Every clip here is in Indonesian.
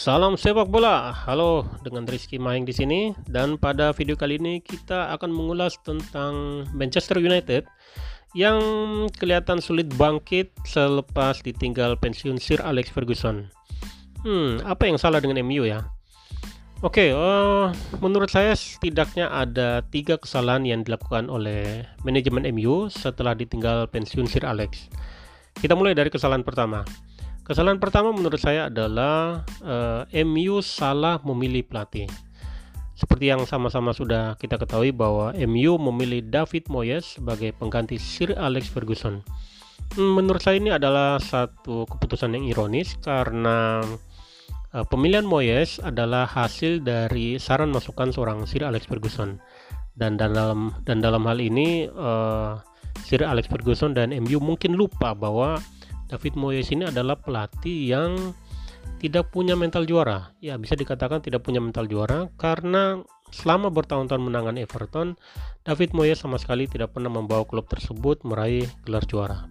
Salam sepak bola. Halo, dengan Rizky Maing di sini dan pada video kali ini kita akan mengulas tentang Manchester United yang kelihatan sulit bangkit selepas ditinggal pensiun Sir Alex Ferguson. Hmm, apa yang salah dengan MU ya? Oke, okay, uh, eh, menurut saya setidaknya ada tiga kesalahan yang dilakukan oleh manajemen MU setelah ditinggal pensiun Sir Alex. Kita mulai dari kesalahan pertama. Kesalahan pertama menurut saya adalah uh, eh, MU salah memilih pelatih. Seperti yang sama-sama sudah kita ketahui bahwa MU memilih David Moyes sebagai pengganti Sir Alex Ferguson. Hmm, menurut saya ini adalah satu keputusan yang ironis karena uh, pemilihan Moyes adalah hasil dari saran masukan seorang Sir Alex Ferguson. Dan dalam dan dalam hal ini uh, Sir Alex Ferguson dan MU mungkin lupa bahwa David Moyes ini adalah pelatih yang tidak punya mental juara. Ya, bisa dikatakan tidak punya mental juara karena selama bertahun-tahun menangan Everton, David Moyes sama sekali tidak pernah membawa klub tersebut meraih gelar juara.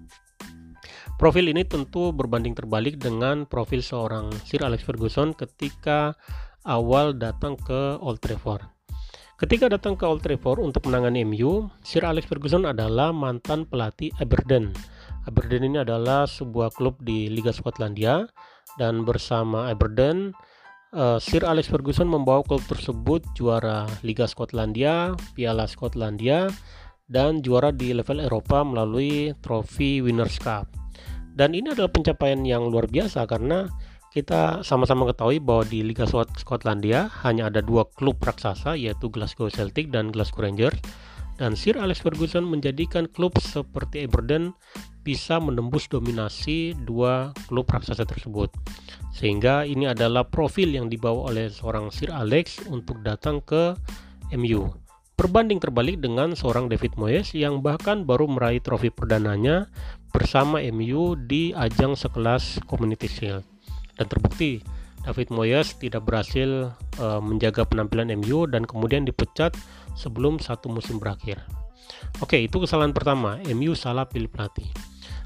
Profil ini tentu berbanding terbalik dengan profil seorang Sir Alex Ferguson ketika awal datang ke Old Trafford. Ketika datang ke Old Trafford untuk menangani MU, Sir Alex Ferguson adalah mantan pelatih Aberdeen Aberdeen ini adalah sebuah klub di Liga Skotlandia dan bersama Aberdeen uh, Sir Alex Ferguson membawa klub tersebut juara Liga Skotlandia, Piala Skotlandia dan juara di level Eropa melalui trofi Winners Cup. Dan ini adalah pencapaian yang luar biasa karena kita sama-sama ketahui bahwa di Liga Skotlandia hanya ada dua klub raksasa yaitu Glasgow Celtic dan Glasgow Rangers dan Sir Alex Ferguson menjadikan klub seperti Aberdeen bisa menembus dominasi dua klub raksasa tersebut. Sehingga ini adalah profil yang dibawa oleh seorang Sir Alex untuk datang ke MU. Berbanding terbalik dengan seorang David Moyes yang bahkan baru meraih trofi perdananya bersama MU di ajang sekelas Community Shield. Dan terbukti David Moyes tidak berhasil uh, menjaga penampilan MU dan kemudian dipecat sebelum satu musim berakhir. Oke, itu kesalahan pertama. MU salah pilih pelatih.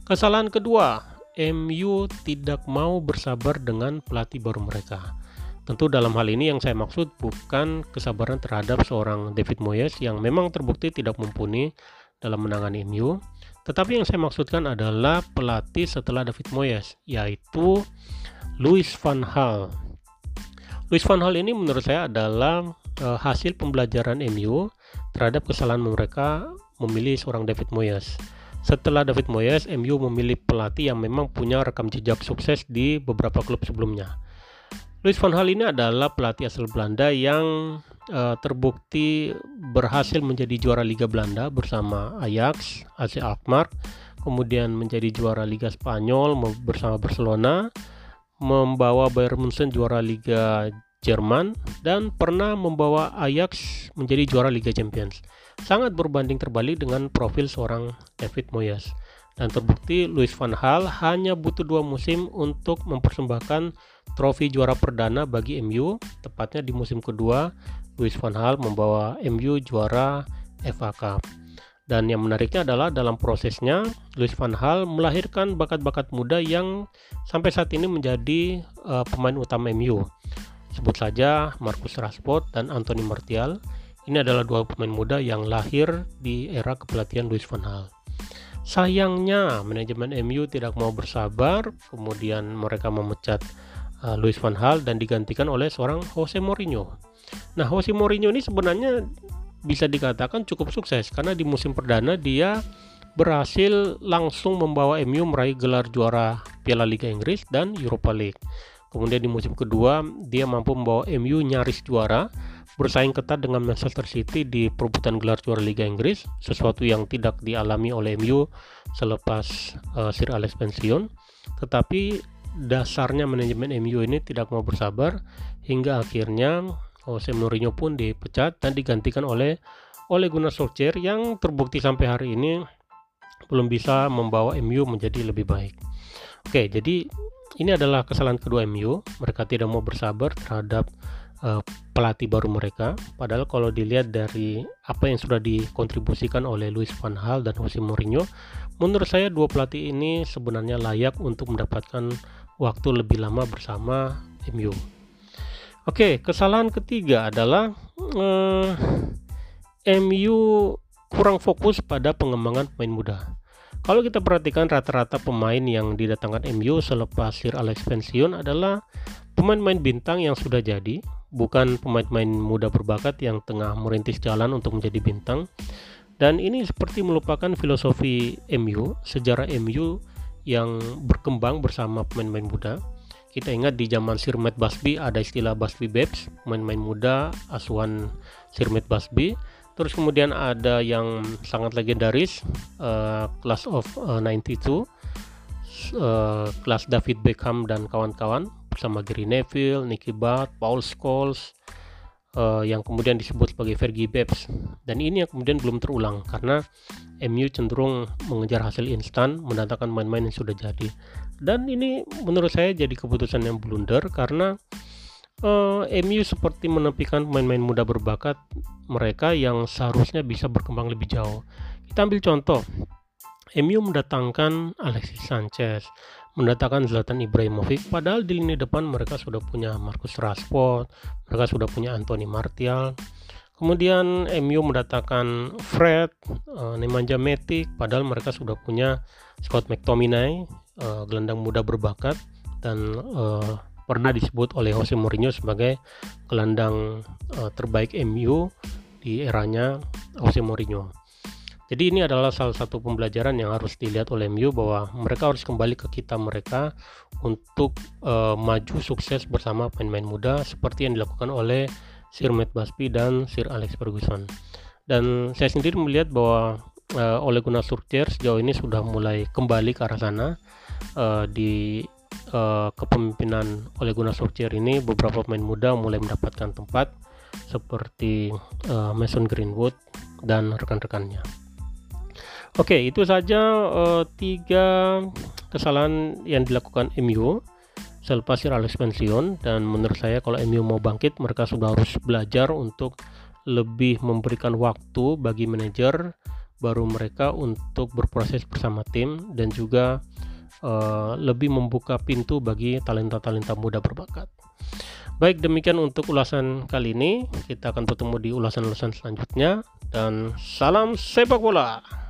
Kesalahan kedua, MU tidak mau bersabar dengan pelatih baru mereka. Tentu dalam hal ini yang saya maksud bukan kesabaran terhadap seorang David Moyes yang memang terbukti tidak mumpuni dalam menangani MU, tetapi yang saya maksudkan adalah pelatih setelah David Moyes, yaitu Louis van Gaal. Louis van Gaal ini menurut saya adalah uh, hasil pembelajaran MU terhadap kesalahan mereka memilih seorang David Moyes. Setelah David Moyes, MU memilih pelatih yang memang punya rekam jejak sukses di beberapa klub sebelumnya. Louis van Gaal ini adalah pelatih asal Belanda yang uh, terbukti berhasil menjadi juara Liga Belanda bersama Ajax, AC Alkmaar, kemudian menjadi juara Liga Spanyol bersama Barcelona, membawa Bayern Munchen juara Liga Jerman dan pernah membawa Ajax menjadi juara Liga Champions. Sangat berbanding terbalik dengan profil seorang David Moyes. Dan terbukti Louis van Gaal hanya butuh dua musim untuk mempersembahkan trofi juara perdana bagi MU. Tepatnya di musim kedua, Louis van Gaal membawa MU juara FA Cup. Dan yang menariknya adalah dalam prosesnya, Louis van Gaal melahirkan bakat-bakat muda yang sampai saat ini menjadi uh, pemain utama MU. Sebut saja Marcus Rashford dan Anthony Martial. Ini adalah dua pemain muda yang lahir di era kepelatihan Luis van Gaal. Sayangnya manajemen MU tidak mau bersabar, kemudian mereka memecat uh, Luis van Gaal dan digantikan oleh seorang Jose Mourinho. Nah, Jose Mourinho ini sebenarnya bisa dikatakan cukup sukses karena di musim perdana dia berhasil langsung membawa MU meraih gelar juara Piala Liga Inggris dan Europa League. Kemudian di musim kedua dia mampu membawa MU nyaris juara, bersaing ketat dengan Manchester City di perebutan gelar juara Liga Inggris, sesuatu yang tidak dialami oleh MU selepas uh, Sir Alex pensiun. Tetapi dasarnya manajemen MU ini tidak mau bersabar hingga akhirnya Jose Mourinho pun dipecat dan digantikan oleh Ole Gunnar Solskjaer yang terbukti sampai hari ini belum bisa membawa MU menjadi lebih baik. Oke, jadi ini adalah kesalahan kedua MU. Mereka tidak mau bersabar terhadap uh, pelatih baru mereka. Padahal kalau dilihat dari apa yang sudah dikontribusikan oleh Luis van Gaal dan Jose Mourinho, menurut saya dua pelatih ini sebenarnya layak untuk mendapatkan waktu lebih lama bersama MU. Oke, kesalahan ketiga adalah eh, MU kurang fokus pada pengembangan pemain muda. Kalau kita perhatikan rata-rata pemain yang didatangkan MU selepas Sir Alex pensiun adalah pemain-pemain bintang yang sudah jadi, bukan pemain-pemain muda berbakat yang tengah merintis jalan untuk menjadi bintang. Dan ini seperti melupakan filosofi MU, sejarah MU yang berkembang bersama pemain-pemain muda. Kita ingat di zaman Sir Matt Busby ada istilah Busby Babes, pemain-pemain muda asuhan Sir Matt Busby Terus kemudian ada yang sangat legendaris, uh, Class of uh, 92, uh, kelas David Beckham dan kawan-kawan bersama Gary Neville, Nicky Butt, Paul Scholes, uh, yang kemudian disebut sebagai Fergie Babes. Dan ini yang kemudian belum terulang karena MU cenderung mengejar hasil instan, mendatangkan main-main yang sudah jadi. Dan ini menurut saya jadi keputusan yang blunder karena uh, MU seperti menepikan pemain-pemain muda berbakat mereka yang seharusnya bisa berkembang lebih jauh. Kita ambil contoh, MU mendatangkan Alexis Sanchez, mendatangkan Zlatan Ibrahimovic, padahal di lini depan mereka sudah punya Marcus Rashford, mereka sudah punya Anthony Martial. Kemudian MU mendatangkan Fred, uh, Nemanja Matic, padahal mereka sudah punya Scott McTominay, uh, gelandang muda berbakat, dan uh, pernah disebut oleh Jose Mourinho sebagai gelandang uh, terbaik MU di eranya Jose Mourinho. Jadi ini adalah salah satu pembelajaran yang harus dilihat oleh MU bahwa mereka harus kembali ke kita mereka untuk uh, maju sukses bersama pemain-pemain muda seperti yang dilakukan oleh Sir Matt Busby dan Sir Alex Ferguson. Dan saya sendiri melihat bahwa uh, Ole Gunnar Solskjaer sejauh ini sudah mulai kembali ke arah sana uh, di uh, kepemimpinan oleh Gunnar Solskjaer ini beberapa pemain muda mulai mendapatkan tempat seperti uh, Mason Greenwood dan rekan-rekannya. Oke, itu saja uh, tiga kesalahan yang dilakukan MU selepas Sir Alex pensiun dan menurut saya kalau MU mau bangkit mereka sudah harus belajar untuk lebih memberikan waktu bagi manajer baru mereka untuk berproses bersama tim dan juga uh, lebih membuka pintu bagi talenta-talenta muda berbakat. Baik, demikian untuk ulasan kali ini. Kita akan bertemu di ulasan-ulasan selanjutnya dan salam sepak bola.